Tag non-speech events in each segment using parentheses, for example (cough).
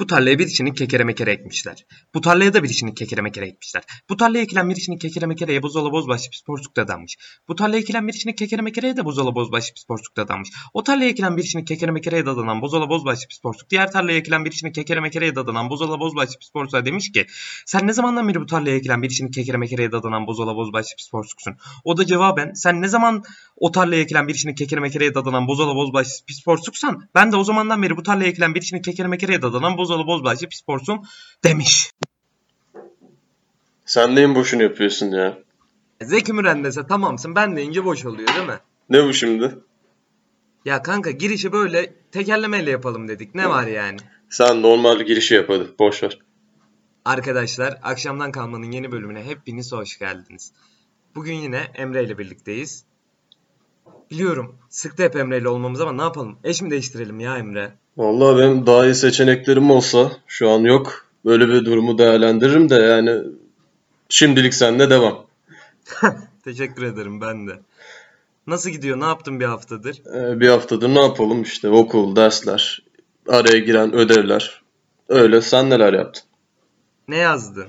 Bu tarlaya bir içini kekere mekere ekmişler. Bu tarlaya da bir içini kekere mekere ekmişler. Bu tarlaya ekilen bir içini kekere mekereye buzola bozbaşı pis porsuk dadanmış. Bu tarlaya ekilen bir içini kekere mekereye de buzola bozbaşı pis porsuk dadanmış. O tarlaya ekilen bir içini kekere mekereye dadanan bozola bozbaşı pis porsuk. Diğer tarlaya ekilen bir içini kekere mekereye dadanan bozola bozbaşı pis porsuğa demiş ki sen ne zamandan beri bu tarlaya ekilen bir içini kekere mekereye dadanan bozola bozbaşı pis porsuksun? O da cevaben sen ne zaman o tarlaya ekilen bir içini kekere mekereye dadanan bozola bozbaşı pis porsuksan ben de o zamandan beri bu tarlaya ekilen bir içini kekere mekereye dadanan bozola bozbaşı pis porsuk demiş. Sen neyin boşunu yapıyorsun ya? Zeki Müren dese tamamsın ben deyince boş oluyor değil mi? Ne bu şimdi? Ya kanka girişi böyle tekerlemeyle yapalım dedik. Ne var yani? Sen normal girişi yap hadi. Boş ver. Arkadaşlar akşamdan kalmanın yeni bölümüne hepiniz hoş geldiniz. Bugün yine Emre ile birlikteyiz. Biliyorum sıktı hep Emre ile olmamız ama ne yapalım? Eş mi değiştirelim ya Emre? Vallahi benim daha iyi seçeneklerim olsa şu an yok. Böyle bir durumu değerlendiririm de yani şimdilik seninle devam. (laughs) Teşekkür ederim ben de. Nasıl gidiyor? Ne yaptın bir haftadır? Ee, bir haftadır ne yapalım işte okul, dersler, araya giren ödevler. Öyle sen neler yaptın? Ne yazdın?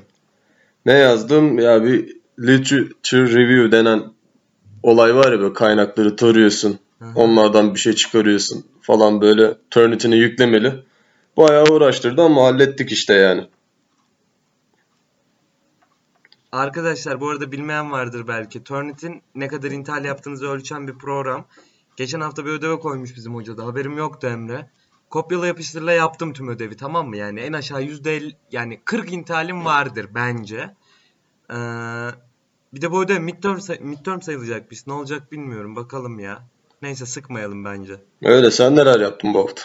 Ne yazdım? Ya bir literature review denen olay var ya böyle kaynakları tarıyorsun. Hı hı. Onlardan bir şey çıkarıyorsun falan böyle Turnitin'e yüklemeli. Bayağı uğraştırdı ama hallettik işte yani. Arkadaşlar bu arada bilmeyen vardır belki. Turnitin ne kadar intihal yaptığınızı ölçen bir program. Geçen hafta bir ödeve koymuş bizim hoca da. Haberim yoktu Emre. Kopyala yapıştırla yaptım tüm ödevi tamam mı? Yani en aşağı %50 yani 40 intihalim vardır bence. Ee, bir de bu ödev midterm, say- midterm sayılacakmış. Ne olacak bilmiyorum. Bakalım ya. Neyse sıkmayalım bence. Öyle sen neler yaptın bu hafta?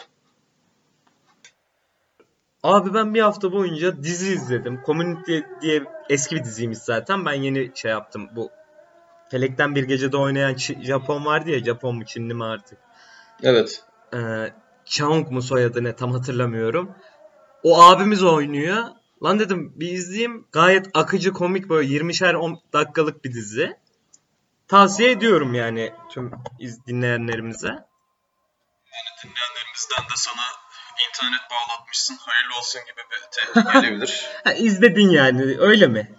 Abi ben bir hafta boyunca dizi izledim. Community diye eski bir diziymiş zaten. Ben yeni şey yaptım. Bu Felekten Bir Gece'de oynayan Çi- Japon vardı ya. Japon mu Çinli mi artık? Evet. Ee, Chaung mu soyadı ne tam hatırlamıyorum. O abimiz oynuyor. Lan dedim bir izleyeyim. Gayet akıcı komik böyle 20'şer 10 dakikalık bir dizi. Tavsiye ediyorum yani tüm iz- dinleyenlerimize. Dinleyenlerimizden de sana internet bağlatmışsın. Hayırlı olsun gibi bir tehdit gelebilir. (laughs) Ha, izledin yani öyle mi?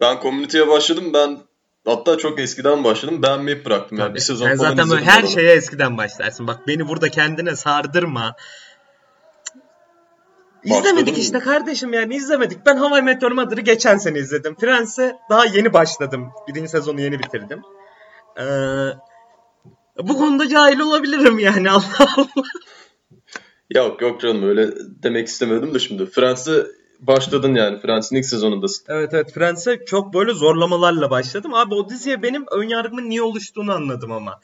ben Community'ye başladım. Ben hatta çok eskiden başladım. Beğenmeyip bıraktım. Yani bir sezon Sen falan zaten böyle izledim her şeye eskiden başlarsın. Bak beni burada kendine sardırma. İzlemedik Başladım. işte kardeşim yani izlemedik. Ben Hawaii Meteor Mother'ı geçen sene izledim. Friends'e daha yeni başladım. Birinci sezonu yeni bitirdim. Ee, bu konuda cahil olabilirim yani (laughs) Allah Allah. Yok yok canım öyle demek istemedim de şimdi. Friends'e başladın yani. Friends'in ilk sezonundasın. Evet evet Friends'e çok böyle zorlamalarla başladım. Abi o diziye benim önyargımın niye oluştuğunu anladım ama.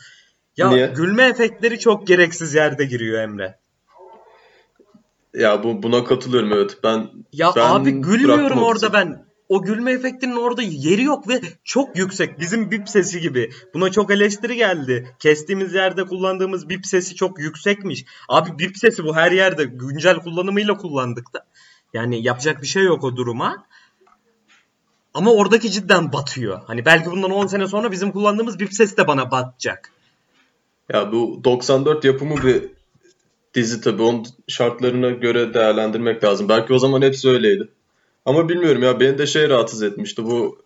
Ya Niye? gülme efektleri çok gereksiz yerde giriyor Emre. Ya bu buna katılıyorum evet. Ben Ya Ben abi gülmüyorum orada ben. O gülme efektinin orada yeri yok ve çok yüksek. Bizim bip sesi gibi. Buna çok eleştiri geldi. Kestiğimiz yerde kullandığımız bip sesi çok yüksekmiş. Abi bip sesi bu her yerde güncel kullanımıyla kullandık da. Yani yapacak bir şey yok o duruma. Ama oradaki cidden batıyor. Hani belki bundan 10 sene sonra bizim kullandığımız bip ses de bana batacak. ya bu 94 yapımı bir dizi tabii. Onun şartlarına göre değerlendirmek lazım. Belki o zaman hepsi öyleydi. Ama bilmiyorum ya beni de şey rahatsız etmişti. Bu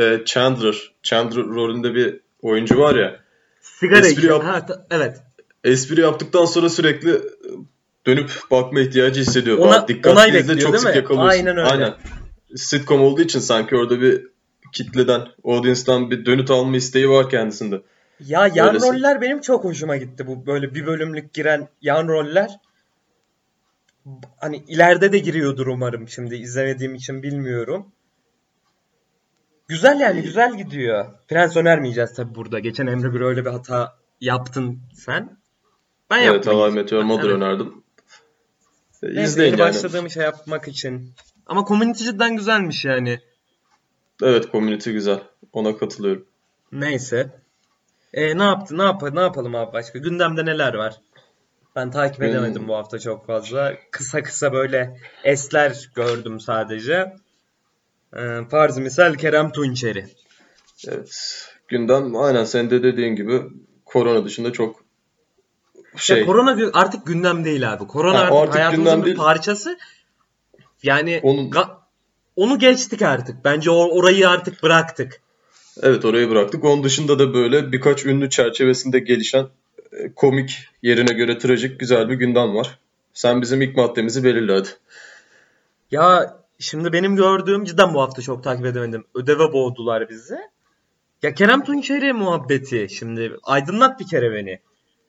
e, Chandler. Chandler rolünde bir oyuncu var ya. Sigara Espri içiyor. yap- Ha, ta- evet. Espri yaptıktan sonra sürekli dönüp bakma ihtiyacı hissediyor. Ona- dikkatli izle, çok sık yakalıyorsun. Aynen öyle. Aynen. Sitcom olduğu için sanki orada bir kitleden, audience'dan bir dönüt alma isteği var kendisinde. Ya yan Öylesi. roller benim çok hoşuma gitti bu böyle bir bölümlük giren yan roller. Hani ileride de giriyordur umarım şimdi izlemediğim için bilmiyorum. Güzel yani güzel gidiyor. Prens önermeyeceğiz tabi burada. Geçen Emre bir öyle bir hata yaptın sen. Ben Evet, yapmayayım. Hawaii Meteor Mother Evet. önerdim. Neyse, İzleyin yani. başladığım şey yapmak için. Ama community cidden güzelmiş yani. Evet, community güzel. Ona katılıyorum. Neyse. E, ne yaptı? Ne yap ne yapalım abi başka? Gündemde neler var? Ben takip edemedim bu hafta çok fazla. Kısa kısa böyle esler gördüm sadece. E, farz misal Kerem Tunçeri. Evet. Gündem aynen senin de dediğin gibi korona dışında çok Ya şey. korona gü- artık gündem değil abi. Korona Ha, artık, artık hayatımızın gündem bir değil. parçası. Yani Onun- onu geçtik artık. Bence or- orayı artık bıraktık. Evet orayı bıraktık. Onun dışında da böyle birkaç ünlü çerçevesinde gelişen e, komik, yerine göre trajik güzel bir gündem var. Sen bizim ilk maddemizi belirle hadi. Ya şimdi benim gördüğüm cidden bu hafta çok takip edemedim. Ödeve boğdular bizi. Ya Kerem Tunçeri muhabbeti şimdi aydınlat bir kere beni.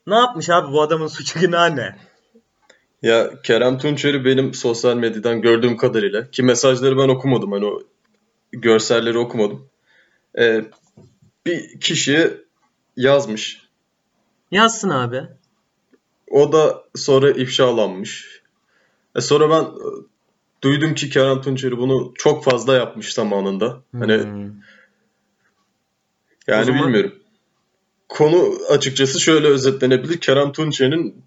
Ne yapmış abi bu adamın suçu günahı ne? Ya Kerem Tunçeri benim sosyal medyadan gördüğüm kadarıyla ki mesajları ben okumadım hani o görselleri okumadım. E, bir kişi yazmış. Yazsın abi. O da sonra ifşalanmış. E sonra ben e, duydum ki Kerem Tunçeri bunu çok fazla yapmış zamanında. Hani Hmm. yani O zaman- bilmiyorum. Konu açıkçası şöyle özetlenebilir. Kerem Tunçeri'nin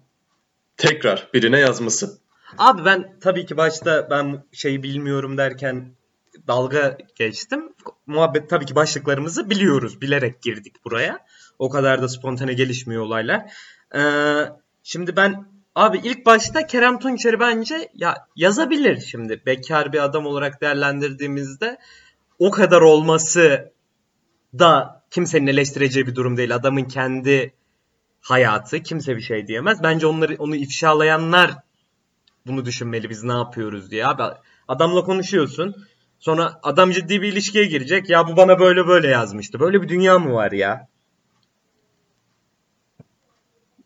tekrar birine yazması. Abi ben tabii ki başta ben şeyi bilmiyorum derken dalga geçtim. Muhabbet tabii ki başlıklarımızı biliyoruz. Bilerek girdik buraya. O kadar da spontane gelişmiyor olaylar. Ee, şimdi ben abi ilk başta Kerem Tunçeri bence ya yazabilir şimdi. Bekar bir adam olarak değerlendirdiğimizde o kadar olması da kimsenin eleştireceği bir durum değil. Adamın kendi hayatı kimse bir şey diyemez. Bence onları onu ifşalayanlar bunu düşünmeli biz ne yapıyoruz diye. Abi adamla konuşuyorsun. Sonra adam ciddi bir ilişkiye girecek. Ya bu bana böyle böyle yazmıştı. Böyle bir dünya mı var ya?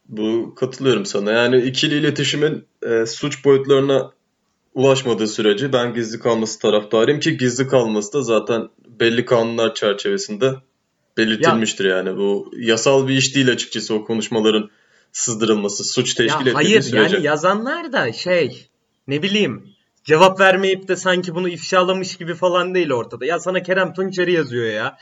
Bu katılıyorum sana. Yani ikili iletişimin e, suç boyutlarına ulaşmadığı sürece ben gizli kalması taraftarıyım ki gizli kalması da zaten belli kanunlar çerçevesinde belirtilmiştir yani. Bu yasal bir iş değil açıkçası o konuşmaların sızdırılması, suç teşkil Ya etmediği hayır sürece. yani yazanlar da şey ne bileyim cevap vermeyip de sanki bunu ifşalamış gibi falan değil ortada. Ya sana Kerem Tunçeri yazıyor ya.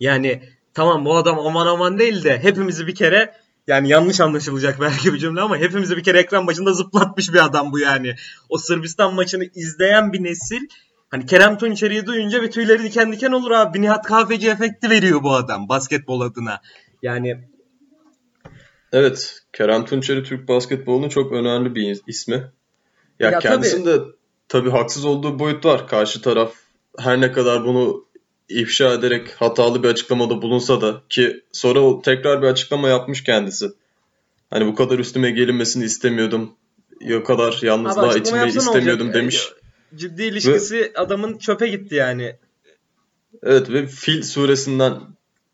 Yani tamam bu adam aman aman değil de hepimizi bir kere yani yanlış anlaşılacak belki bir cümle ama hepimizi bir kere ekran başında zıplatmış bir adam bu yani. O Sırbistan maçını izleyen bir nesil hani Kerem Tunçeri'yi duyunca bir tüyleri diken diken olur abi. Bir Nihat Kahveci efekti veriyor bu adam basketbol adına. Yani Evet, Kerem Tunçeri Türk basketbolunun çok önemli bir ismi. Ya, Ya kendisinde tabii haksız olduğu boyut var. Karşı taraf her ne kadar bunu ifşa ederek hatalı bir açıklamada bulunsa da ki sonra tekrar bir açıklama yapmış kendisi. Hani bu kadar üstüme gelinmesini istemiyordum. O kadar yalnızlığa içmeyi istemiyordum olacak? demiş. E, Ciddi ilişkisi adamın çöpe gitti yani. Evet ve Fil suresinden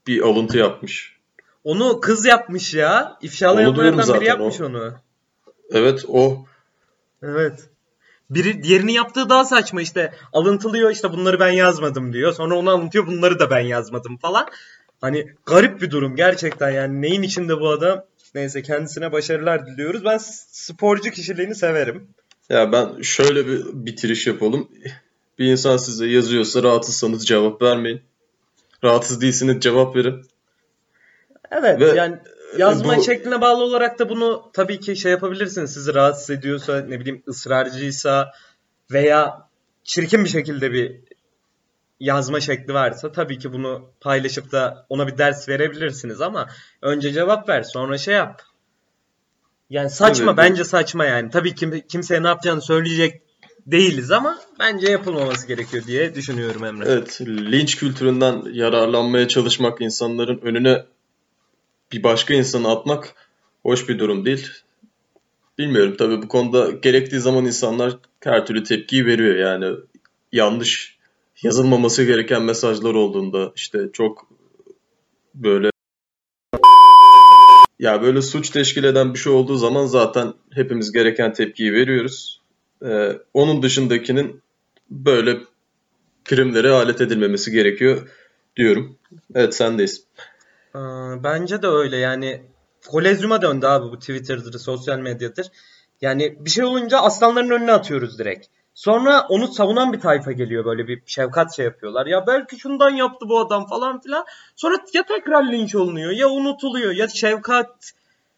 bir alıntı yapmış. Onu kız yapmış ya. İfşalayanlardan biri yapmış o. onu. Evet o Evet. Biri diğerini yaptığı daha saçma işte. Alıntılıyor işte bunları ben yazmadım diyor. Sonra onu alıntıyor bunları da ben yazmadım falan. Hani garip bir durum gerçekten yani neyin içinde bu adam? Neyse kendisine başarılar diliyoruz. Ben sporcu kişiliğini severim. Ya ben şöyle bir bitiriş yapalım. Bir insan size yazıyorsa rahatsızsanız cevap vermeyin. Rahatsız değilsiniz cevap verin. Evet Ve, yani yazma bu- şekline bağlı olarak da bunu tabii ki şey yapabilirsiniz. Sizi rahatsız ediyorsa ne bileyim ısrarcıysa veya çirkin bir şekilde bir yazma şekli varsa tabii ki bunu paylaşıp da ona bir ders verebilirsiniz ama önce cevap ver sonra şey yap. Yani saçma Evet, bence saçma yani. Tabii kim, kimseye ne yapacağını söyleyecek değiliz ama bence yapılmaması gerekiyor diye düşünüyorum Emre. Evet, linç kültüründen yararlanmaya çalışmak, insanların önüne bir başka insanı atmak hoş bir durum değil. Bilmiyorum tabii bu konuda gerektiği zaman insanlar her türlü tepkiyi veriyor yani yanlış yazılmaması gereken mesajlar olduğunda işte çok böyle ya böyle suç teşkil eden bir şey olduğu zaman zaten hepimiz gereken tepkiyi veriyoruz. Ee, onun dışındakinin böyle primlere alet edilmemesi gerekiyor diyorum. Evet sendeyiz. Bence de öyle yani kolezyuma döndü abi bu Twitter'dır, sosyal medyadır. Yani bir şey olunca aslanların önüne atıyoruz direkt. Sonra onu savunan bir tayfa geliyor böyle bir şefkat şey yapıyorlar. Ya belki şundan yaptı bu adam falan filan. Sonra ya tekrar linç olunuyor ya unutuluyor ya şefkat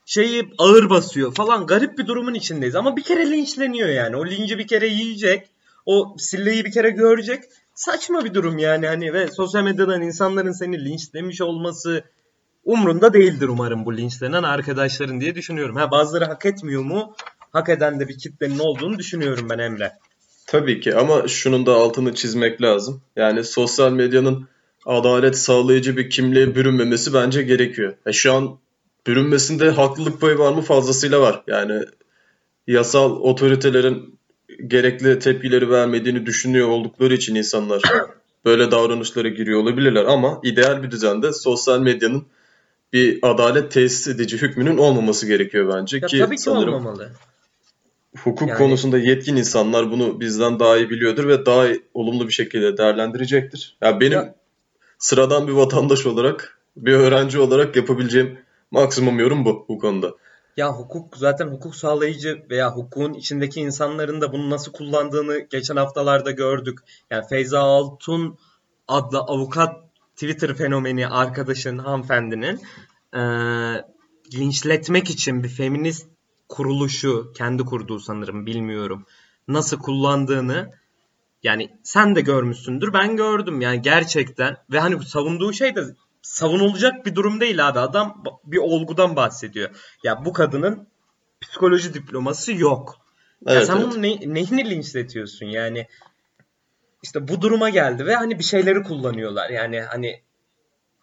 şeyi ağır basıyor falan. Garip bir durumun içindeyiz. Ama bir kere linçleniyor yani. O linci bir kere yiyecek. O silleyi bir kere görecek. Saçma bir durum yani hani ve sosyal medyadan insanların seni linçlemiş olması umrunda değildir umarım bu linçlenen arkadaşların diye düşünüyorum. Ha bazıları hak etmiyor mu? Hak eden de bir kitlenin olduğunu düşünüyorum ben Emre. Tabii ki ama şunun da altını çizmek lazım. Yani sosyal medyanın adalet sağlayıcı bir kimliğe bürünmemesi bence gerekiyor. E şu an bürünmesinde haklılık payı var mı? Fazlasıyla var. Yani yasal otoritelerin gerekli tepkileri vermediğini düşünüyor oldukları için insanlar (coughs) böyle davranışlara giriyor olabilirler ama ideal bir düzende sosyal medyanın bir adalet tesis edici hükmünün olmaması gerekiyor bence Ya ki tabii ki sanırım olmamalı. hukuk Yani- konusunda yetkin insanlar bunu bizden daha iyi biliyordur ve daha olumlu bir şekilde değerlendirecektir. Ya benim Ya- sıradan bir vatandaş olarak, bir öğrenci olarak yapabileceğim maksimum yorum bu bu konuda. Ya hukuk zaten hukuk sağlayıcı veya hukukun içindeki insanların da bunu nasıl kullandığını geçen haftalarda gördük. Yani Feyza Altun adlı avukat Twitter fenomeni arkadaşın hanımefendinin eee linçletmek için bir feminist kuruluşu kendi kurduğu sanırım bilmiyorum nasıl kullandığını yani sen de görmüşsündür ben gördüm yani gerçekten ve hani savunduğu şey de savunulacak bir durum değil abi adam bir olgudan bahsediyor. Ya bu kadının psikoloji diploması yok. Ya Evet, sen evet. bunu ne, neyini linçletiyorsun yani? İşte bu duruma geldi ve hani bir şeyleri kullanıyorlar. Yani hani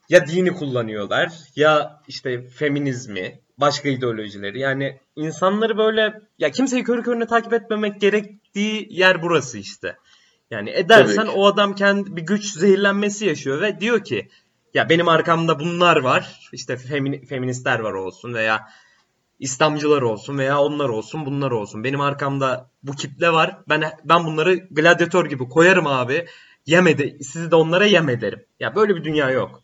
ya dini kullanıyorlar ya işte feminizmi, başka ideolojileri. Yani insanları böyle ya kimseyi körü körüne takip etmemek gerektiği yer burası işte. Yani edersen o adam kendi bir güç zehirlenmesi yaşıyor ve diyor ki ya benim arkamda bunlar var. İşte femini- feministler var olsun veya İslamcılar olsun veya onlar olsun bunlar olsun. Benim arkamda bu kitle var. Ben ben bunları gladyatör gibi koyarım abi. Yemedi. Sizi de onlara yem ederim. Ya böyle bir dünya yok.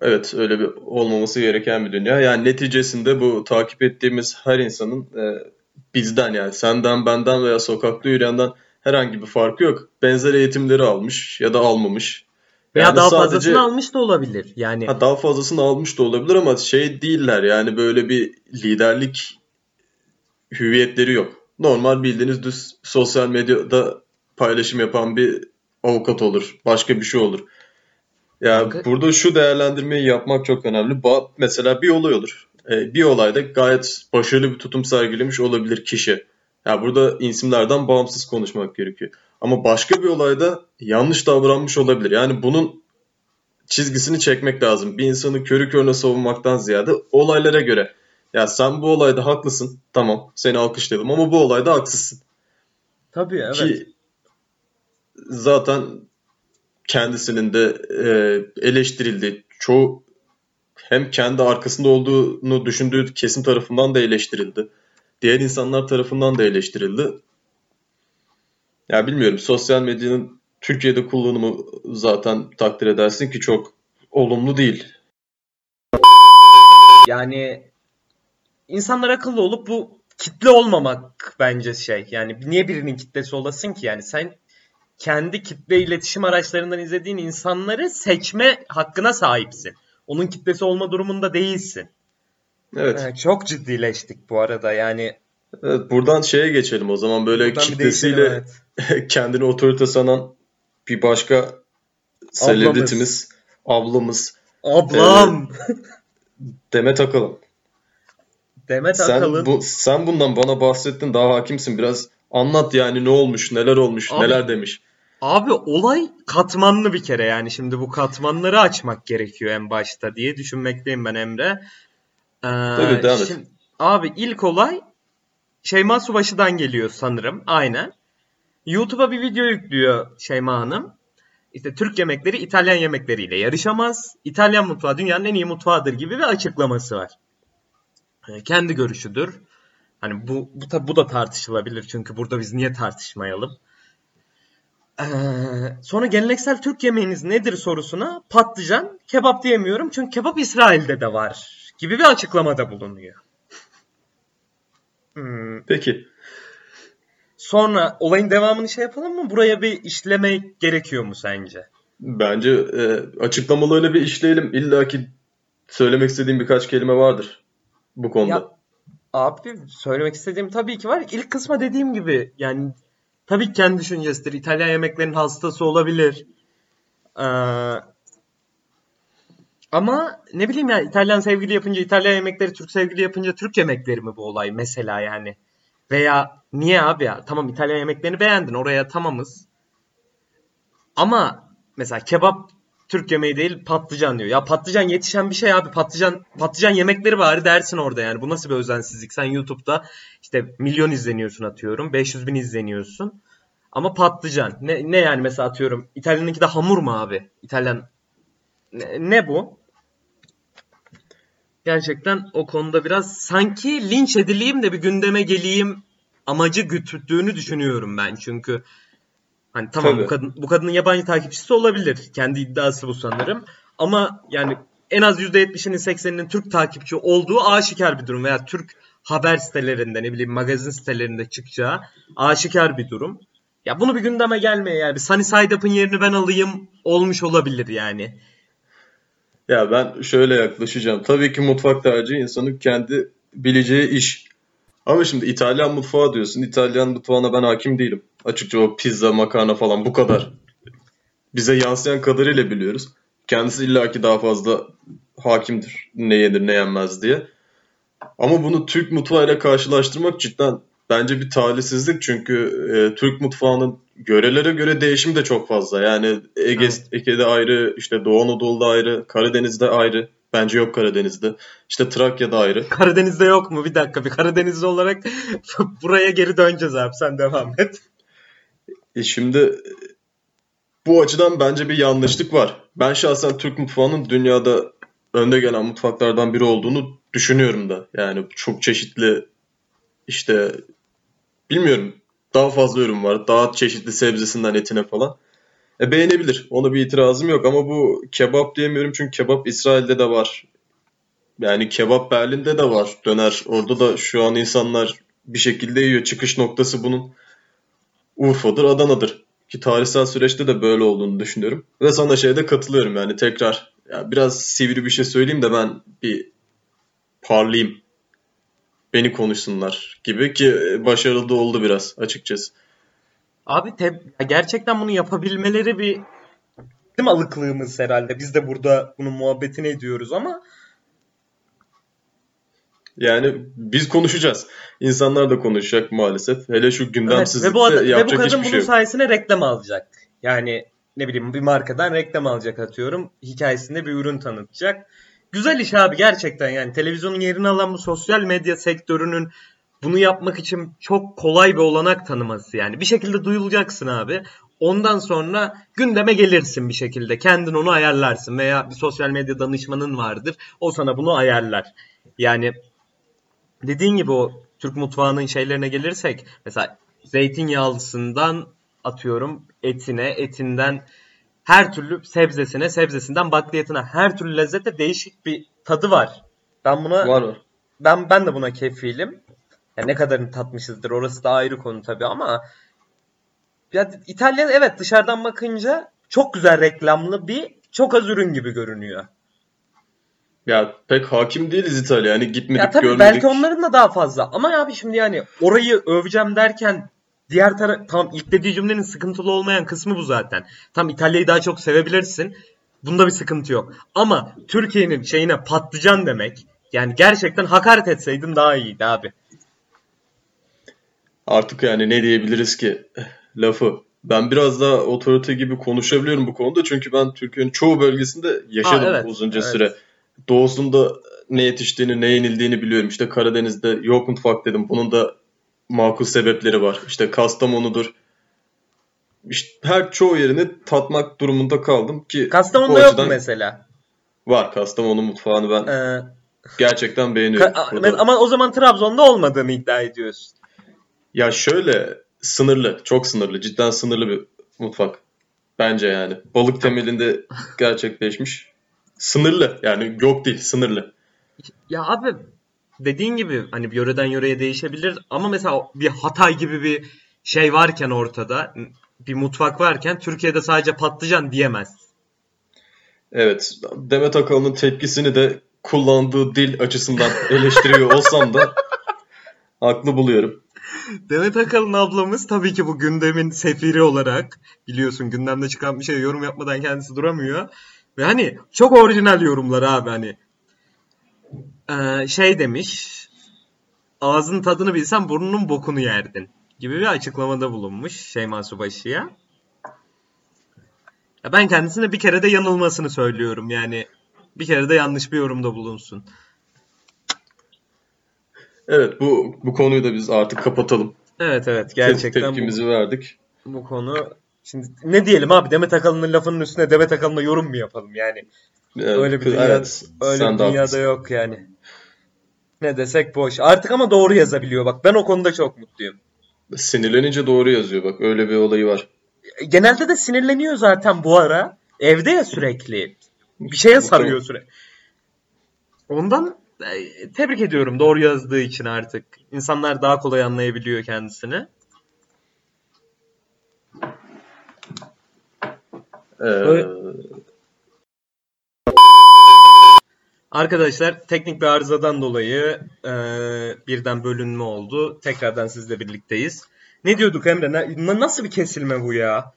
Evet, öyle bir olmaması gereken bir dünya. Yani neticesinde bu takip ettiğimiz her insanın e, bizden yani senden, benden veya sokakta yürüyenden herhangi bir farkı yok. Benzer eğitimleri almış ya da almamış. Veya Yani daha sadece- fazlasını almış da olabilir. Yani Ha, daha fazlasını almış da olabilir ama şey değiller yani böyle bir liderlik hüviyetleri yok. Normal bildiğiniz düz sosyal medyada paylaşım yapan bir avukat olur. Başka bir şey olur. Ya Kanka- burada şu değerlendirmeyi yapmak çok önemli. Ba- Mesela bir olay olur. Ee, bir olayda gayet başarılı bir tutum sergilemiş olabilir kişi. Ya burada isimlerden bağımsız konuşmak gerekiyor. Ama başka bir olayda yanlış davranmış olabilir. Yani bunun çizgisini çekmek lazım. Bir insanı körü körüne savunmaktan ziyade olaylara göre. Ya sen bu olayda haklısın. Tamam seni alkışlayalım ama bu olayda haksızsın. tabii evet. Ki zaten kendisinin de e, eleştirildi. Çoğu hem kendi arkasında olduğunu düşündüğü kesim tarafından da eleştirildi. Diğer insanlar tarafından da eleştirildi. Ya bilmiyorum sosyal medyanın Türkiye'de kullanımı zaten takdir edersin ki çok olumlu değil. Yani insanlar akıllı olup bu kitle olmamak bence şey. Yani niye birinin kitlesi olasın ki? Yani sen kendi kitle iletişim araçlarından izlediğin insanları seçme hakkına sahipsin. Onun kitlesi olma durumunda değilsin. Evet. Evet, çok ciddileştik bu arada yani. Evet, buradan şeye geçelim o zaman böyle Buradan kitlesiyle evet. (laughs) kendini otorite sanan bir başka selebritimiz, ablamız Ablam. Demet Akalın. Demet Sen Akalın. bu sen bundan bana bahsettin daha hakimsin biraz anlat yani ne olmuş neler olmuş Abi- neler demiş. Abi olay katmanlı bir kere yani şimdi bu katmanları açmak gerekiyor en başta diye düşünmekteyim ben Emre. Ee, Tabii, devam et. şimdi- abi ilk olay Şeyma Subaşı'dan geliyor sanırım aynen. YouTube'a bir video yüklüyor Şeyma Hanım. İşte Türk yemekleri İtalyan yemekleriyle yarışamaz. İtalyan mutfağı dünyanın en iyi mutfağıdır gibi bir açıklaması var. Ee, kendi görüşüdür. Hani bu bu, tabi bu da tartışılabilir çünkü burada biz niye tartışmayalım? Ee, sonra geleneksel Türk yemeğiniz nedir sorusuna patlıcan kebap diyemiyorum çünkü kebap İsrail'de de var gibi bir açıklamada bulunuyor. Hmm, Peki Sonra olayın devamını şey yapalım mı? Buraya bir işleme gerekiyor mu sence? bence e, açıklamalarını bir işleyelim. İlla ki söylemek istediğim birkaç kelime vardır bu konuda. Ya abi söylemek istediğim tabii ki var. İlk kısma dediğim gibi yani tabii kendi düşüncesidir. İtalyan yemeklerinin hastası olabilir. Ee, ama ne bileyim yani İtalyan sevgili yapınca İtalyan yemekleri, Türk sevgili yapınca Türk yemekleri mi bu olay mesela yani? Veya niye abi ya? Tamam İtalyan yemeklerini beğendin. Oraya tamamız. Ama mesela kebap Türk yemeği değil patlıcan diyor. Ya patlıcan yetişen bir şey abi. Patlıcan patlıcan yemekleri bari dersin orada yani. Bu nasıl bir özensizlik? Sen YouTube'da işte milyon izleniyorsun atıyorum. 500 bin izleniyorsun. Ama patlıcan. Ne, ne yani mesela atıyorum. İtalyanınki de hamur mu abi? İtalyan ne, ne bu? Gerçekten o konuda biraz sanki linç edileyim de bir gündeme geleyim amacı güttüğünü düşünüyorum ben. Çünkü hani tamam Tabii. bu kadın bu kadının yabancı takipçisi olabilir. Kendi iddiası bu sanırım. Ama yani en az %70'inin 80'inin Türk takipçi olduğu aşikar bir durum veya Türk haber sitelerinde ne bileyim magazin sitelerinde çıkacağı aşikar bir durum. Ya bunu bir gündeme gelmeye yani bir Sunny Side Up'ın yerini ben alayım olmuş olabilir yani. Ya ben şöyle yaklaşacağım. Tabii ki mutfak tercihi insanın kendi bileceği iş. Ama şimdi İtalyan mutfağı diyorsun. İtalyan mutfağına ben hakim değilim. Açıkça o pizza, makarna falan bu kadar. Bize yansıyan kadarıyla biliyoruz. Kendisi illaki daha fazla hakimdir. Ne yenir ne yenmez diye. Ama bunu Türk mutfağıyla karşılaştırmak cidden bence bir talihsizlik. Çünkü e, Türk mutfağının yörelere göre değişimi de çok fazla. Yani Ege, Evet. Ege'de ayrı, işte Doğu Anadolu'da ayrı, Karadeniz'de ayrı. Bence yok Karadeniz'de. İşte Trakya'da ayrı. (laughs) Karadeniz'de yok mu? Bir dakika bir Karadenizli olarak (laughs) buraya geri döneceğiz abi sen devam et. E şimdi bu açıdan bence bir yanlışlık var. Ben şahsen Türk mutfağının dünyada önde gelen mutfaklardan biri olduğunu düşünüyorum da. Yani çok çeşitli işte bilmiyorum daha fazla ürün var. Daha çeşitli sebzesinden etine falan. E beğenebilir. Ona bir itirazım yok ama bu kebap diyemiyorum çünkü kebap İsrail'de de var. Yani kebap Berlin'de de var. Döner. Orada da şu an insanlar bir şekilde yiyor. Çıkış noktası bunun Urfa'dır, Adana'dır. Ki tarihsel süreçte de böyle olduğunu düşünüyorum. Ve sana şeyde katılıyorum yani tekrar. Ya biraz sivri bir şey söyleyeyim de ben bir parlayayım. Beni konuşsunlar gibi ki başarılı da oldu biraz açıkçası. Abi te- gerçekten bunu yapabilmeleri bir bizim alıklığımız herhalde. Biz de burada bunun muhabbetini ediyoruz ama Yani biz konuşacağız. İnsanlar da konuşacak maalesef. Hele şu evet, gündemsizlikte ve bu, ad- ve bu yapacak kadın hiçbir bunun şey sayesinde reklam alacak. Yani ne bileyim bir markadan reklam alacak atıyorum. Hikayesinde bir ürün tanıtacak. Güzel iş abi gerçekten yani televizyonun yerini alan bu sosyal medya sektörünün bunu yapmak için çok kolay bir olanak tanıması yani. Bir şekilde duyulacaksın abi. Ondan sonra gündeme gelirsin bir şekilde. Kendin onu ayarlarsın veya bir sosyal medya danışmanın vardır. O sana bunu ayarlar. Yani dediğin gibi o Türk mutfağının şeylerine gelirsek mesela zeytinyağlısından atıyorum etine, etinden her türlü sebzesine, sebzesinden bakliyatına her türlü lezzete değişik bir tadı var. Ben buna Var var. ben ben de buna kefilim. Yani ne kadarını tatmışızdır orası da ayrı konu tabii ama ya İtalya evet dışarıdan bakınca çok güzel reklamlı bir çok az ürün gibi görünüyor. Ya pek hakim değiliz İtalya. Yani gitmedik Ya tabii görmedik. belki onların da daha fazla. Ama abi şimdi yani orayı öveceğim derken diğer taraf tam ilk dediği cümlenin sıkıntılı olmayan kısmı bu zaten. Tam İtalya'yı daha çok sevebilirsin. Bunda bir sıkıntı yok. Ama Türkiye'nin şeyine patlıcan demek yani gerçekten hakaret etseydin daha iyiydi abi. Artık yani ne diyebiliriz ki lafı. Ben biraz daha otorite gibi konuşabiliyorum bu konuda çünkü ben Türkiye'nin çoğu bölgesinde yaşadım Ha, evet, uzunca evet. süre. Doğusunda ne yetiştiğini, ne yenildiğini biliyorum. İşte Karadeniz'de yok mutfak dedim. Bunun da makul sebepleri var. İşte Kastamonu'dur. İşte her çoğu yerini tatmak durumunda kaldım ki Kastamonu'da yok mu mesela? var. Kastamonu mutfağını ben Ee, gerçekten beğeniyorum. ka- ama o zaman Trabzon'da olmadığını iddia ediyorsun. Ya şöyle sınırlı, çok sınırlı, cidden sınırlı bir mutfak. Bence yani. Balık temelinde gerçekleşmiş. Sınırlı yani yok değil sınırlı. Ya abi dediğin gibi hani bir yöreden yöreye değişebilir ama mesela bir Hatay gibi bir şey varken ortada bir mutfak varken Türkiye'de sadece patlıcan diyemez. Evet Demet Akalın'ın tepkisini de kullandığı dil açısından eleştiriyor olsam da haklı buluyorum. Demet Akalın ablamız tabii ki bu gündemin sefiri olarak biliyorsun gündemde çıkan bir şey yorum yapmadan kendisi duramıyor. Ve hani çok orijinal yorumlar abi hani. Ee, şey demiş ağzın tadını bilsen burnunun bokunu yerdin gibi bir açıklamada bulunmuş Şeyma Subaşı'ya. Ya ben kendisine bir kere de yanılmasını söylüyorum yani. Bir kere de yanlış bir yorumda bulunsun. Evet bu bu konuyu da biz artık kapatalım. Evet evet Te- gerçekten bu, tepkimizi verdik. bu konu şimdi ne diyelim abi Demet Akalın'ın lafının üstüne Demet Akalın'a yorum mu yapalım yani? Evet, Öyle bir dünya, evet, öyle bir dünyada haklısın. yok yani. Ne desek boş. Artık ama doğru yazabiliyor bak. Ben o konuda çok mutluyum. Sinirlenince doğru yazıyor bak öyle bir olayı var. Genelde de sinirleniyor zaten bu ara. Evde ya sürekli. Bir şeye sarıyor sürekli. Ondan e, tebrik ediyorum doğru yazdığı için artık. İnsanlar daha kolay anlayabiliyor kendisini. Ee, Öyle- Arkadaşlar teknik bir arızadan dolayı e, birden bölünme oldu. Tekrardan sizle birlikteyiz. Ne diyorduk Emre? Na- nasıl bir kesilme bu ya?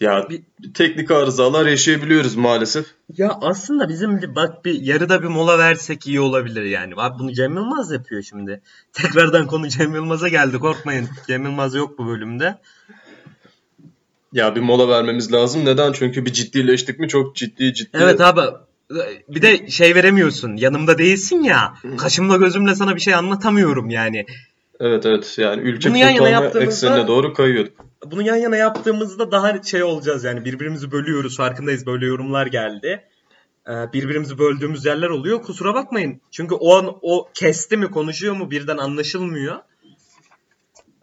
ya bir, teknik arızalar yaşayabiliyoruz maalesef. Ya aslında bizim bir- bak bir yarıda bir mola versek iyi olabilir yani. Abi bunu Cem Yılmaz yapıyor şimdi. (laughs) Tekrardan konu Cem Yılmaz'a geldi korkmayın. Cem Yılmaz yok bu bölümde. Ya bir mola vermemiz lazım. Neden? Çünkü bir ciddileştik mi çok ciddi ciddi. Evet abi bir de şey veremiyorsun. Yanımda değilsin ya. Kaşımla gözümle sana bir şey anlatamıyorum yani. Evet evet yani ülke Bunu yan yana yaptığımızda- eksenine doğru kayıyorduk. Bunu yan yana yaptığımızda daha şey olacağız yani birbirimizi bölüyoruz farkındayız böyle yorumlar geldi. Ee, birbirimizi böldüğümüz yerler oluyor kusura bakmayın. Çünkü o an o kesti mi konuşuyor mu birden anlaşılmıyor.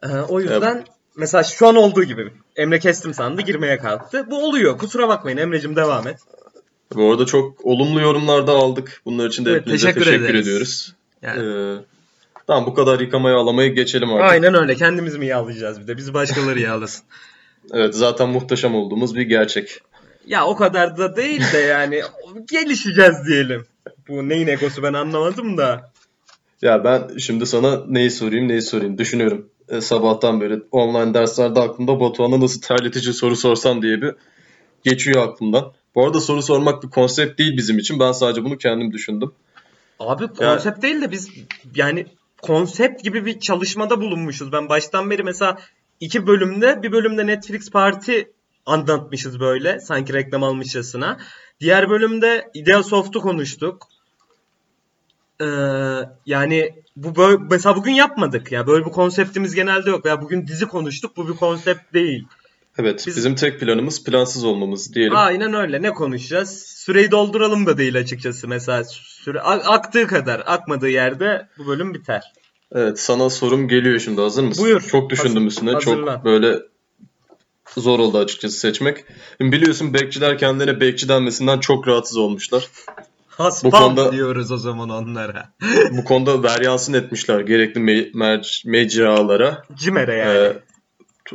Ee, o yüzden mesela şu an olduğu gibi Emre kestim sandı girmeye kalktı. Bu oluyor kusura bakmayın Emre'cim devam et. Bu arada çok olumlu yorumlar da aldık. Bunlar için de Evet, hepinize teşekkür teşekkür, ederiz. ediyoruz. Yani, Ee, tamam bu kadar yıkamaya alamayı geçelim artık. aynen öyle kendimiz mi yağlayacağız bir de biz başkaları yağlasın. (laughs) Evet zaten muhteşem olduğumuz bir gerçek. Ya o kadar da değil de yani gelişeceğiz diyelim. Bu neyin egosu ben anlamadım da. Ya ben şimdi sana neyi sorayım neyi sorayım düşünüyorum. E, sabahtan beri online derslerde aklımda Batuhan'a nasıl terletici soru sorsam diye bir geçiyor aklımdan. Bu arada soru sormak bir konsept değil bizim için. Ben sadece bunu kendim düşündüm. Abi konsept değil de biz yani konsept gibi bir çalışmada bulunmuşuz. Ben baştan beri mesela iki bölümde bir bölümde Netflix Parti anlatmışız böyle sanki reklam almışçasına. Diğer bölümde Ideasoft'u konuştuk. Ee, yani bu böyle, mesela bugün yapmadık ya böyle bir konseptimiz genelde yok. Ya bugün dizi konuştuk bu bir konsept değil. Evet Biz- bizim tek planımız plansız olmamız diyelim. Aynen öyle. Ne konuşacağız? Süreyi dolduralım da değil açıkçası. Mesela süre aktığı kadar, akmadığı yerde bu bölüm biter. Evet sana sorum geliyor şimdi hazır mısın? Buyur. Çok düşündüm Hazır- üstüne. hazırlan. Çok böyle zor oldu açıkçası seçmek. Biliyorsun bekçiler kendilerine bekçi denmesinden çok rahatsız olmuşlar. Haspam konuda- diyoruz o zaman onlara. Bu konuda veryansın etmişler gerekli me- mer- mecralara. Cimer'e yani. Ee,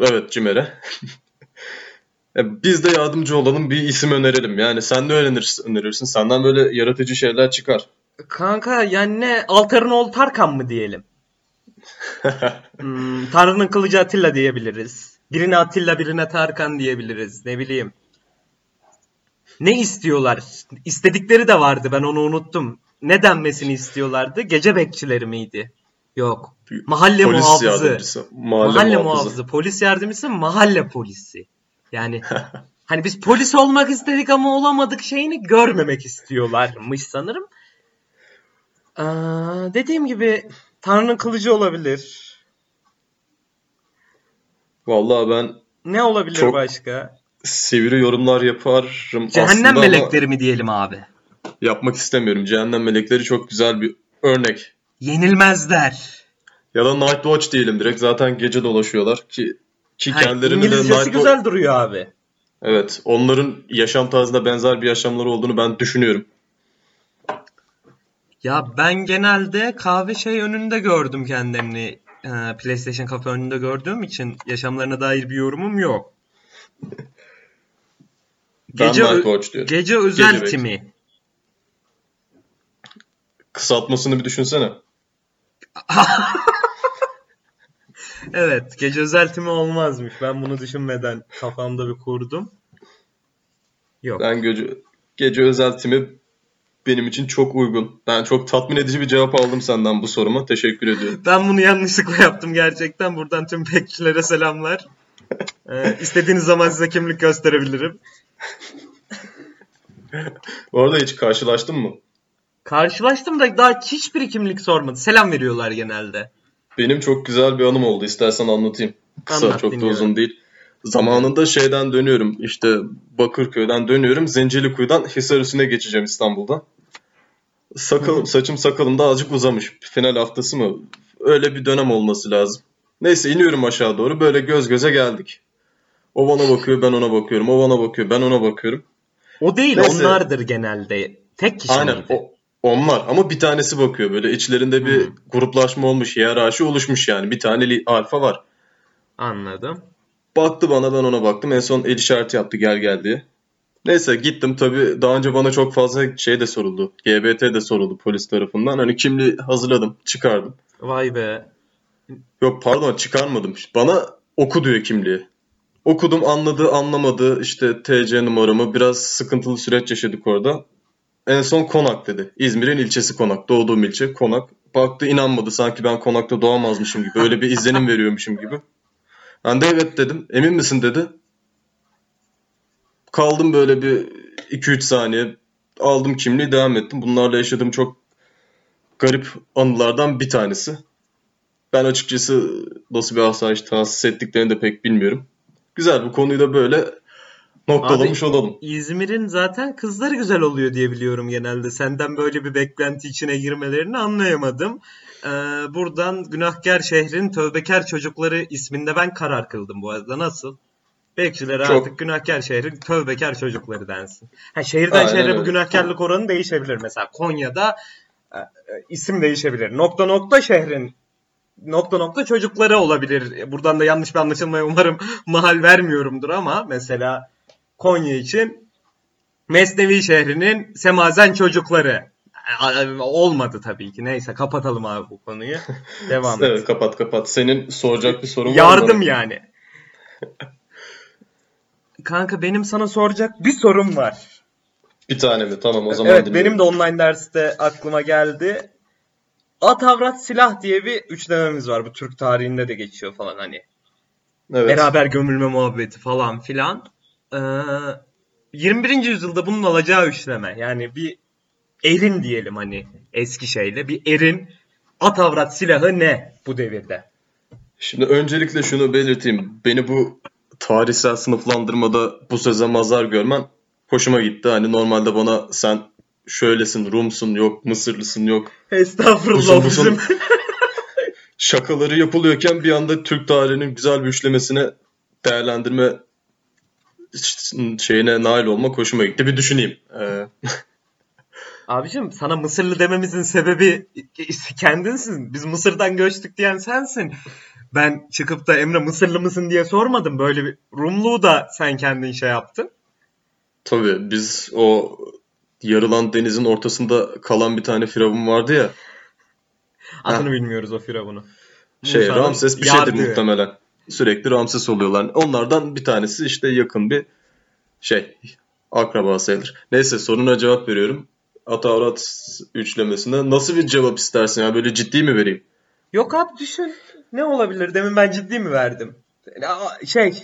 evet CİMER'e. (laughs) Ya Biz de yardımcı olalım bir isim önerelim. Yani sen ne önerirsin, önerirsin? Senden böyle yaratıcı şeyler çıkar. Kanka yani ne? Altar'ın oğlu Tarkan mı diyelim? (laughs) Hmm, Tanrı'nın kılıcı Atilla diyebiliriz. Birine Atilla birine Tarkan diyebiliriz. Ne bileyim. Ne istiyorlar? İstedikleri de vardı ben onu unuttum. Ne denmesini istiyorlardı? Gece bekçileri miydi? Yok. Mahalle Polis muhafızı. yardımcısı. Mahalle, Mahalle, muhafızı. muhafızı. Polis yardımcısı mahalle polisi. Yani hani biz polis olmak istedik ama olamadık şeyini görmemek istiyorlarmış sanırım. Aa, dediğim gibi Tanrı'nın kılıcı olabilir. Vallahi ben Ne olabilir Çok- başka? sivri yorumlar yaparım Cehennem aslında melekleri mi diyelim abi? yapmak istemiyorum. Cehennem melekleri çok güzel bir örnek. Yenilmezler. Ya da Night Watch diyelim direkt. Zaten gece dolaşıyorlar ki ki Ha, kendilerine de İngilizcesi güzel duruyor abi. Evet, onların yaşam tarzına benzer bir yaşamları olduğunu ben düşünüyorum. Ya ben genelde kahve şey önünde gördüm kendilerini. Ee, PlayStation kafe önünde gördüğüm için yaşamlarına dair bir yorumum yok. (laughs) Ben Gece, ö- Watch diyorum. gece özel Gece timi. Kısaltmasını bir düşünsene. (laughs) Evet, gece özel timi olmazmış. Ben bunu düşünmeden kafamda bir kurdum. Yok. Ben gece, gece özel timi benim için çok uygun. Ben çok tatmin edici bir cevap aldım senden bu soruma. Teşekkür ediyorum. Ben bunu yanlışlıkla yaptım gerçekten. Buradan tüm bekçilere selamlar. Ee, istediğiniz zaman size kimlik gösterebilirim. Bu arada hiç karşılaştın mı? Karşılaştım da daha hiçbir kimlik sormadı. Selam veriyorlar genelde. Benim çok güzel bir anım oldu. İstersen anlatayım. Kısa, Anlat, çok da dinliyorum. uzun değil. Zamanında şeyden dönüyorum. İşte Bakırköy'den dönüyorum. Zencilikuyu'dan Hisarüstü'ne geçeceğim İstanbul'dan. Sakal, saçım sakalım da azıcık uzamış. Final haftası mı? Öyle bir dönem olması lazım. Neyse iniyorum aşağı doğru. Böyle göz göze geldik. O bana bakıyor, ben ona bakıyorum. O bana bakıyor, ben ona bakıyorum. O değil Neyse. onlardır genelde. Tek kişi Aynen miydi? o, onlar ama bir tanesi bakıyor böyle içlerinde bir Hmm. gruplaşma olmuş, hiyerarşi oluşmuş yani. Bir tane alfa var. Anladım. Baktı bana ben ona baktım. En son el işareti yaptı gel gel diye. Neyse gittim tabii daha önce bana çok fazla şey de soruldu. GBT de soruldu polis tarafından. Hani kimliği hazırladım, çıkardım. Vay be. Yok pardon çıkarmadım. Bana oku diyor kimliği. Okudum anladı anlamadı işte TC numaramı biraz sıkıntılı süreç yaşadık orada. En son Konak dedi. İzmir'in ilçesi Konak. Doğduğum ilçe Konak. Baktı inanmadı sanki ben Konak'ta doğamazmışım gibi. Öyle bir izlenim veriyormuşum gibi. Ben de evet dedim. Emin misin dedi. Kaldım böyle bir 2-3 saniye. Aldım kimliği devam ettim. Bunlarla yaşadığım çok garip anılardan bir tanesi. Ben açıkçası nasıl bir asayiş tahsis ettiklerini de pek bilmiyorum. Güzel bu konuyu da böyle noktalamış olalım. İzmir'in zaten kızları güzel oluyor diye biliyorum genelde. Senden böyle bir beklenti içine girmelerini anlayamadım. Ee, buradan Günahkar Şehrin Tövbekar Çocukları isminde ben karar kıldım bu arada. Nasıl? Bekçilere Çok- artık Günahkar Şehrin Tövbekar Çocukları densin. Ha, şehirden Aynen şehre bu öyle. günahkarlık oranı değişebilir. Mesela Konya'da e, e, isim değişebilir. Nokta nokta şehrin nokta nokta çocukları olabilir. Buradan da yanlış bir anlaşılmaya umarım (laughs) mahal vermiyorumdur ama mesela Konya için Mesnevi şehrinin Semazen çocukları. Olmadı tabii ki. Neyse kapatalım abi bu konuyu. (laughs) Devam et. Evet kapat kapat. Senin soracak bir sorun var mı? Yardım yani. Kanka benim sana soracak bir sorum var. Bir tane mi? Tamam o zaman evet dinliyorum. benim de online derste aklıma geldi. At avrat silah diye bir üçlememiz var. Bu Türk tarihinde de geçiyor falan hani. Evet. Beraber gömülme muhabbeti falan filan. Ee, 21. yüzyılda bunun alacağı üçleme. Yani bir erin diyelim hani eski şeyle. Bir erin at avrat silahı ne bu devirde? Şimdi öncelikle şunu belirteyim. Beni bu tarihsel sınıflandırmada bu söze mazar görmen hoşuma gitti. Hani normalde bana sen şöylesin, Rumsun yok, Mısırlısın yok. Estağfurullah Busun busun bizim. (laughs) şakaları yapılıyorken bir anda Türk tarihinin güzel bir üçlemesine değerlendirme şeyine nail olmak hoşuma gitti. Bir düşüneyim. Ee, (laughs) Abicim sana Mısırlı dememizin sebebi kendinsin. Biz Mısır'dan göçtük diyen sensin. Ben çıkıp da Emre Mısırlı mısın diye sormadım. Böyle bir Rumluğu da sen kendin şey yaptın. tabii biz o yarılan denizin ortasında kalan bir tane firavun vardı ya. Adını bilmiyoruz o firavunu. Şey Musa'nın Ramses bir şeydir yardığı. muhtemelen. Sürekli Ramses oluyorlar. Onlardan bir tanesi işte yakın bir şey akraba sayılır. Neyse soruna cevap veriyorum. Atavrat üçlemesinde nasıl bir cevap istersin ya böyle ciddi mi vereyim? Yok abi düşün. Ne olabilir? Demin ben ciddi mi verdim? Şey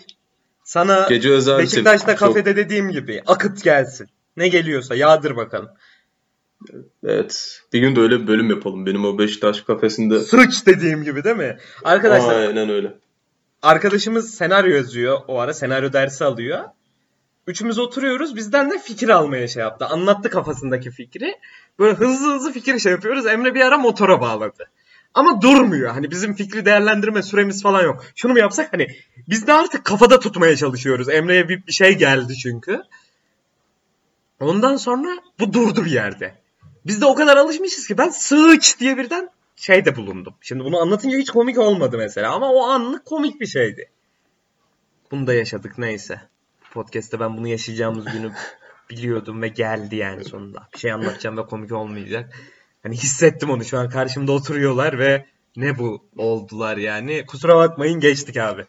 sana Gece özel bir şey. Beşiktaş'ta Çok- kafede dediğim gibi akıt gelsin. Ne geliyorsa yağdır bakalım. Evet. Bir gün de öyle bir bölüm yapalım. Benim o Beşiktaş kafesinde. Sıç dediğim gibi değil mi? Arkadaşlar Aynen öyle. Arkadaşımız senaryo yazıyor. O ara senaryo dersi alıyor. Üçümüz oturuyoruz. Bizden de fikir almaya şey yaptı. Anlattı kafasındaki fikri. Böyle hızlı hızlı fikir şey yapıyoruz. Emre bir ara motora bağladı. Ama durmuyor. Hani bizim fikri değerlendirme süremiz falan yok. Şunu mu yapsak? Hani biz de artık kafada tutmaya çalışıyoruz. Emre'ye bir, bir şey geldi çünkü. Ondan sonra bu durdu bir yerde. Biz de o kadar alışmışız ki ben sıç diye birden şeyde bulundum. Şimdi bunu anlatınca hiç komik olmadı mesela ama o anlık komik bir şeydi. Bunu da yaşadık neyse. Podcast'te ben bunu yaşayacağımız günü (laughs) biliyordum ve geldi yani sonunda. Bir şey anlatacağım ve komik olmayacak. Hani hissettim onu şu an karşımda oturuyorlar ve ne bu oldular yani. Kusura bakmayın geçtik abi.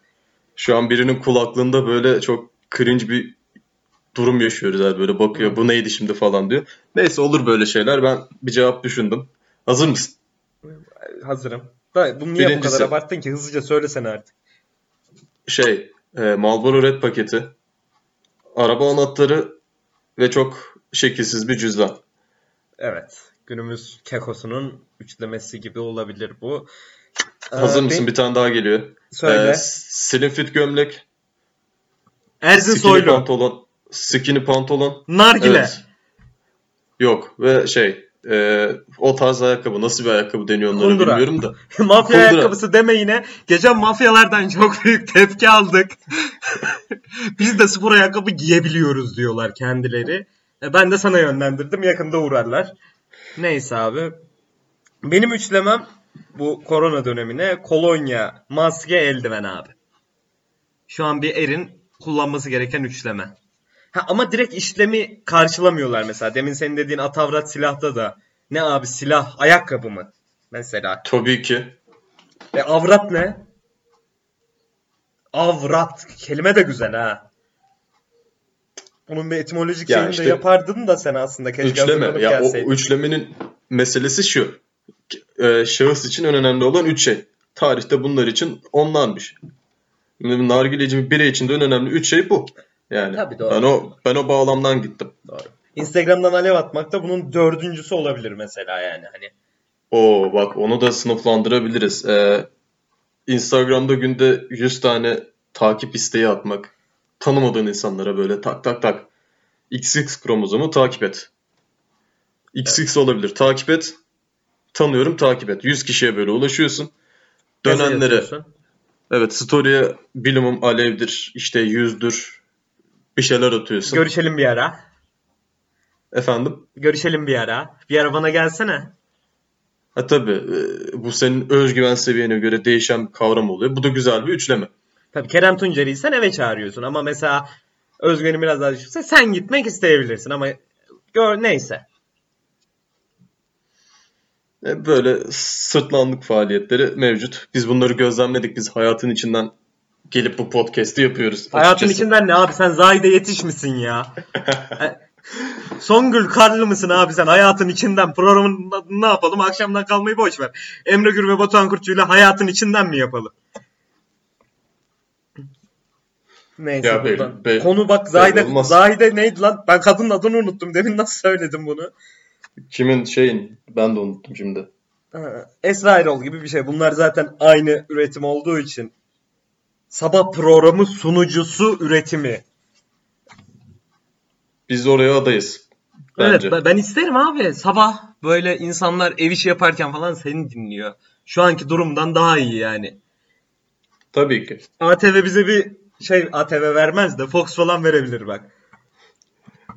Şu an birinin kulaklığında böyle çok cringe bir durum yaşıyoruz yani böyle bakıyor bu neydi şimdi falan diyor. Neyse olur böyle şeyler ben bir cevap düşündüm. Hazır mısın? Hazırım. Da, bunu niye bu Birincisi- kadar abarttın ki? Hızlıca söylesene artık. Şey e, Marlboro Red paketi, araba anahtarı ve çok şekilsiz bir cüzdan. Evet. Günümüz kekosunun üçlemesi gibi olabilir bu. Hazır Ee, mısın? bir- Bir tane daha geliyor. Söyle. E, slim fit gömlek, Erzin skinny Soylu. pantolon, skinny pantolon. Nargile. Evet. Yok ve şey e, o tarz ayakkabı nasıl bir ayakkabı deniyor onlara Kundura. bilmiyorum da. (laughs) Mafya Kundura. ayakkabısı deme yine. Geçen mafyalardan çok büyük tepki aldık. (laughs) Biz de spor ayakkabı giyebiliyoruz diyorlar kendileri. E, Ben de sana yönlendirdim. Yakında uğrarlar. Neyse abi. Benim üçlemem bu korona dönemine kolonya, maske, eldiven abi. Şu an bir erin kullanması gereken üçleme. Ha, ama direkt işlemi karşılamıyorlar mesela. Demin senin dediğin atavrat silahta da. Ne abi silah, ayakkabı mı? Mesela. Tabii ki. E avrat ne? Avrat. Kelime de güzel ha. Bunun bir etimolojik Ya şeyini işte- de yapardın da sen aslında. Keşke Üçleme. Ya o gelseydin. üçlemenin meselesi şu. E, şahıs için en önemli olan üç şey. Tarihte bunlar için onlanmış. Şimdi nargileci bir birey için de en önemli üç şey bu. Yani Tabii, doğru. ben o ben o bağlamdan gittim. Doğru. Instagram'dan alev atmak da bunun dördüncüsü olabilir mesela yani. Hani Oo bak onu da sınıflandırabiliriz. Ee, Instagram'da günde 100 tane takip isteği atmak. Tanımadığın insanlara böyle tak tak tak. XX kromozomu takip et. XX olabilir. Takip et. Tanıyorum takip et. 100 kişiye böyle ulaşıyorsun. Dönenlere evet story'e bilimum alevdir işte yüzdür bir şeyler atıyorsun. Görüşelim bir ara. Efendim? Görüşelim bir ara. Bir ara bana gelsene. Ha tabii e, bu senin özgüven seviyene göre değişen bir kavram oluyor. Bu da güzel bir üçleme. Tabii Kerem Tuncer'i sen eve çağırıyorsun ama mesela özgüvenin biraz daha düşükse sen gitmek isteyebilirsin ama gör neyse. E, Böyle sırtlanlık faaliyetleri mevcut. Biz bunları gözlemledik. Biz hayatın içinden gelip bu podcast'i yapıyoruz. Hayatın açıkçası. içinden ne abi sen Zahide yetişmişsin ya. (laughs) E, Songül Karlı mısın abi sen hayatın içinden programın ne yapalım akşamdan kalmayı boş ver. Emre Gür ve Batuhan Kurtçu ile hayatın içinden mi yapalım? Neyse Ya buradan. belli- belli- Konu bak Zahide, olmaz. Zahide neydi lan? Ben kadının adını unuttum. Demin nasıl söyledim bunu? Kimin şeyin ben de unuttum şimdi. Ha, Esra Erol gibi bir şey. Bunlar zaten aynı üretim olduğu için. Sabah programı sunucusu üretimi. Biz oraya adayız. Evet Bence. ben- ben isterim abi. Sabah böyle insanlar ev işi yaparken falan seni dinliyor. Şu anki durumdan daha iyi yani. Tabii ki. ATV bize bir şey ATV vermez de Fox falan verebilir bak.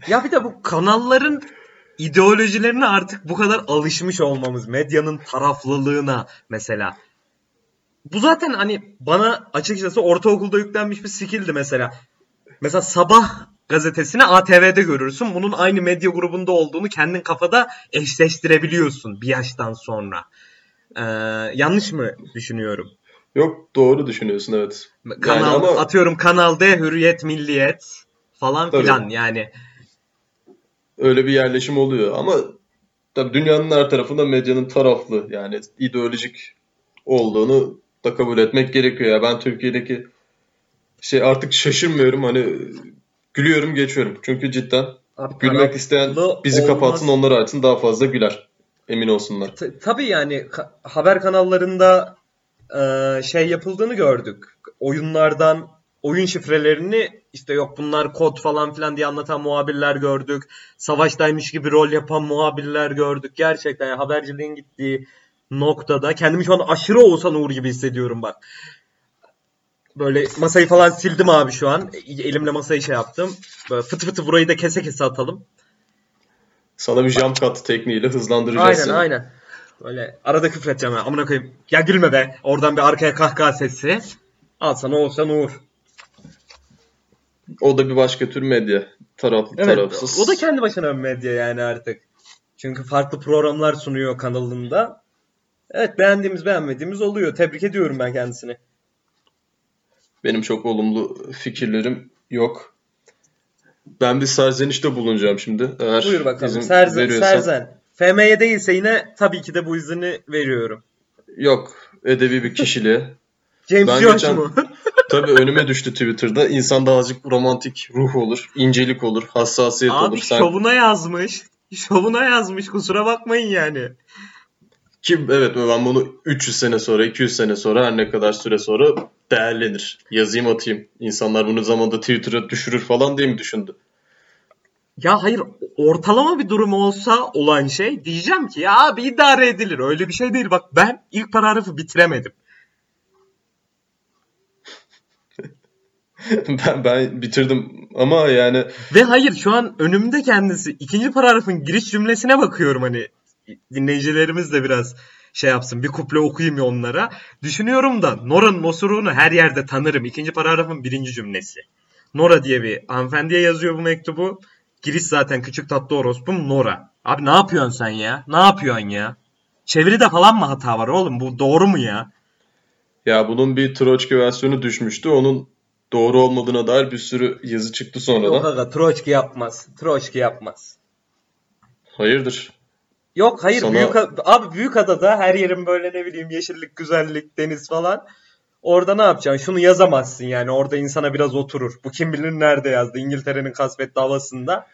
Ya bir de bu kanalların ideolojilerine artık bu kadar alışmış olmamız. Medyanın taraflılığına mesela. Bu zaten hani bana açıkçası ortaokulda yüklenmiş bir skilldi mesela. Mesela sabah gazetesini ATV'de görürsün. Bunun aynı medya grubunda olduğunu kendin kafada eşleştirebiliyorsun bir yaştan sonra. Ee, yanlış mı düşünüyorum? Yok doğru düşünüyorsun evet. Kanal ama- atıyorum Kanal D, Hürriyet, Milliyet falan Tabii. filan yani. Öyle bir yerleşim oluyor ama tabii dünyanın her tarafında medyanın taraflı yani ideolojik olduğunu da kabul etmek gerekiyor. Ya ben Türkiye'deki şey artık şaşırmıyorum hani gülüyorum geçiyorum. Çünkü cidden Abi gülmek isteyen bizi olmaz. kapatsın onlar açsın daha fazla güler. Emin olsunlar. T- tabii yani haber kanallarında e, şey yapıldığını gördük. Oyunlardan oyun şifrelerini işte yok bunlar kod falan filan diye anlatan muhabirler gördük. Savaştaymış gibi rol yapan muhabirler gördük. Gerçekten yani haberciliğin gittiği noktada kendimi şu an aşırı Oğuzhan Uğur gibi hissediyorum bak. Böyle masayı falan sildim abi şu an. Elimle masayı şey yaptım. Böyle fıtı fıtı burayı da kese kese atalım. Sana bir jump cut tekniğiyle hızlandıracağız Aynen seni. aynen. Böyle arada küfür edeceğim ya. Amına koyayım. Ya gülme be. Oradan bir arkaya kahkaha sesi. Al sana olsan Uğur. O da bir başka tür medya. Taraflı Evet. tarafsız. O da kendi başına bir medya yani artık. Çünkü farklı programlar sunuyor kanalında. Evet beğendiğimiz beğenmediğimiz oluyor. Tebrik ediyorum ben kendisini. Benim çok olumlu fikirlerim yok. Ben bir serzenişte bulunacağım şimdi. Eğer Buyur bakalım. Serzen, veriyorsan. Serzen. FM'ye değilse yine tabii ki de bu izini veriyorum. Yok. Edebi bir kişiliğe. (laughs) James Ben geçen- mu? (laughs) Tabii önüme düştü Twitter'da. İnsanda azıcık romantik ruh olur, incelik olur, hassasiyet Abi olur. Sen şovuna yazmış. Şovuna yazmış. Kusura bakmayın yani. Kim evet ben bunu 300 sene sonra, 200 sene sonra her ne kadar süre sonra değerlenir. Yazayım atayım. İnsanlar bunu zamanda Twitter'a düşürür falan diye mi düşündü? Ya hayır ortalama bir durum olsa olan şey diyeceğim ki ya abi idare edilir. Öyle bir şey değil. Bak ben ilk paragrafı bitiremedim. (laughs) ben, ben bitirdim ama yani Ve hayır şu an önümde kendisi. ikinci paragrafın giriş cümlesine bakıyorum hani dinleyicilerimiz de biraz şey yapsın bir kuple okuyayım ya onlara. Düşünüyorum da Nora'nın osuruğunu her yerde tanırım. İkinci paragrafın birinci cümlesi. Nora diye bir hanımefendiye yazıyor bu mektubu. Giriş zaten küçük tatlı orospum Nora. Abi ne yapıyorsun sen ya? Ne yapıyorsun ya? Çeviride falan mı hata var oğlum? Bu doğru mu ya? ya bunun bir Troçki versiyonu düşmüştü. Onun doğru olmadığına dair bir sürü yazı çıktı Yok sonradan. aga Troçki yapmaz. Troçki yapmaz. Hayırdır? Yok hayır Sana- büyük abi büyük adada her yerin böyle ne bileyim yeşillik, güzellik, deniz falan. Orada ne yapacaksın? Şunu yazamazsın yani. Orada insana biraz oturur. Bu kim bilir nerede yazdı? İngiltere'nin kasvetli havasında.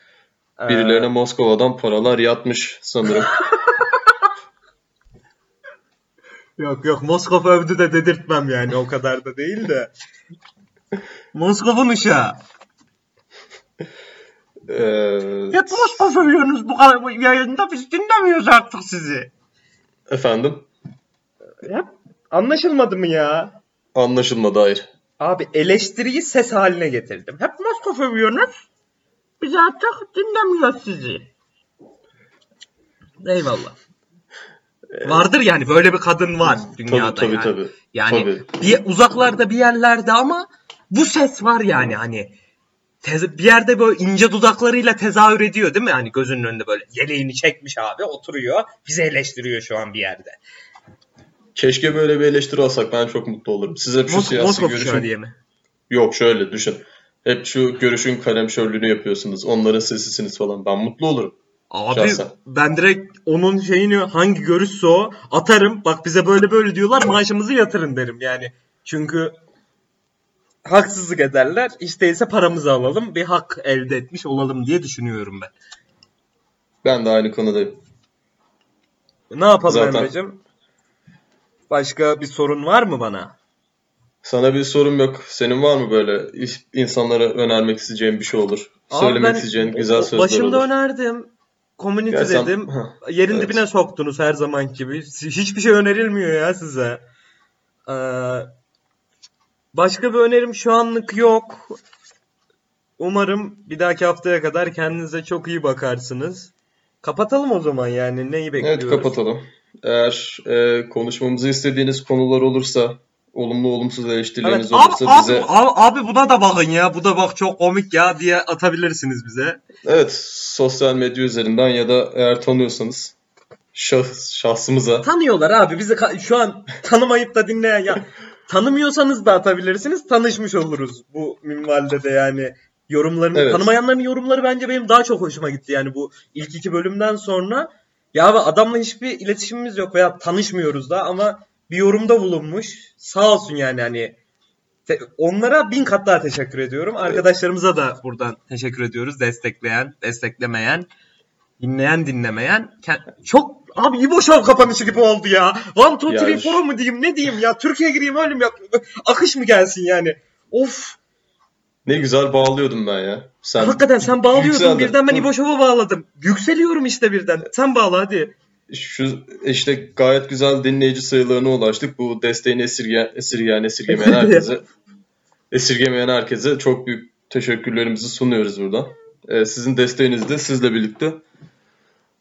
Ee, Birilerine Moskova'dan paralar yatmış sanırım. (laughs) Yok yok Moskova övdü de dedirtmem yani o kadar da değil de. (laughs) Moskova'nın uşağı. Ee, Hep Moskova övüyorsunuz bu kadar bu yayında biz dinlemiyoruz artık sizi. efendim? Hep anlaşılmadı mı ya? Anlaşılmadı hayır. Abi eleştiriyi ses haline getirdim. Hep Moskova övüyorsunuz. Biz artık dinlemiyoruz sizi. Eyvallah. Vardır yani böyle bir kadın var dünyada tabii tabii yani. tabii. Yani Tabii. bir uzaklarda bir yerlerde ama bu ses var yani hani tez- bir yerde böyle ince dudaklarıyla tezahür ediyor değil mi? Hani gözünün önünde böyle yeleğini çekmiş abi oturuyor bizi eleştiriyor şu an bir yerde. Keşke böyle bir eleştiri alsak ben çok mutlu olurum. Siz hep şu Mos- siyasi Moskova görüşün... diye mi? Yok şöyle düşün. Hep şu görüşün kalemşörlüğünü yapıyorsunuz. Onların sesisiniz falan. Ben mutlu olurum. Abi Şahsen. ben direkt onun şeyini hangi görüşse o atarım. Bak bize böyle böyle diyorlar maaşımızı yatırın derim yani. Çünkü haksızlık ederler. Değilse paramızı alalım. Bir hak elde etmiş olalım diye düşünüyorum ben. Ben de aynı konudayım. Ne yapalım Zaten- Emre'cim? Başka bir sorun var mı bana? Sana bir sorum yok. Senin var mı böyle iş- insanlara önermek isteyeceğin bir şey olur? Abi Söylemek ben isteyeceğin güzel sözler Başında olur. önerdim. Community Ya sen- dedim. (laughs) Yerin evet. dibine soktunuz her zaman gibi. Hiçbir şey önerilmiyor ya size. Ee, başka bir önerim şu anlık yok. Umarım bir dahaki haftaya kadar kendinize çok iyi bakarsınız. Kapatalım o zaman yani. Neyi bekliyoruz? Evet kapatalım. Eğer e, konuşmamızı istediğiniz konular olursa, olumlu olumsuz eleştirileriniz Evet, olursa abi, bize abi, abi buna da bakın ya. Bu da bak çok komik ya diye atabilirsiniz bize. evet sosyal medya üzerinden ya da eğer tanıyorsanız şahıs, şahsımıza Tanıyorlar abi. Bizi şu an tanımayıp da dinleyen ya tanımıyorsanız da atabilirsiniz. Tanışmış oluruz bu minvalde de yani. Yorumlarını Evet. tanımayanların yorumları bence benim daha çok hoşuma gitti yani bu ilk iki bölümden sonra. Ya abi adamla hiçbir iletişimimiz yok veya tanışmıyoruz da ama bir yorumda bulunmuş. Sağ olsun yani hani Te- onlara bin kat daha teşekkür ediyorum. Arkadaşlarımıza da buradan teşekkür ediyoruz. Destekleyen, desteklemeyen, dinleyen, dinlemeyen. Çok abi İbo Show kapanışı gibi oldu ya. One, two, Ya three, four mu diyeyim ne diyeyim ya. Türkiye'ye gireyim öyle mi yap? Akış mı gelsin yani? Of. ne güzel bağlıyordum ben ya. Sen Hakikaten sen bağlıyordun yükseldin. birden ben. İbo Show'a bağladım. Yükseliyorum işte birden. Sen bağla hadi. şu işte gayet güzel dinleyici sayılarına ulaştık. Bu desteğini esirge, esirgeyen, esirgemeyen (laughs) herkese esirgemeyen herkese çok büyük teşekkürlerimizi sunuyoruz buradan. Ee, sizin desteğinizle sizle birlikte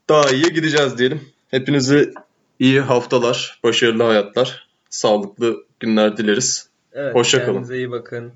daha iyiye gideceğiz diyelim. Hepinize iyi haftalar, başarılı hayatlar, sağlıklı günler dileriz. Evet, Hoşça kalın. Kendinize iyi bakın.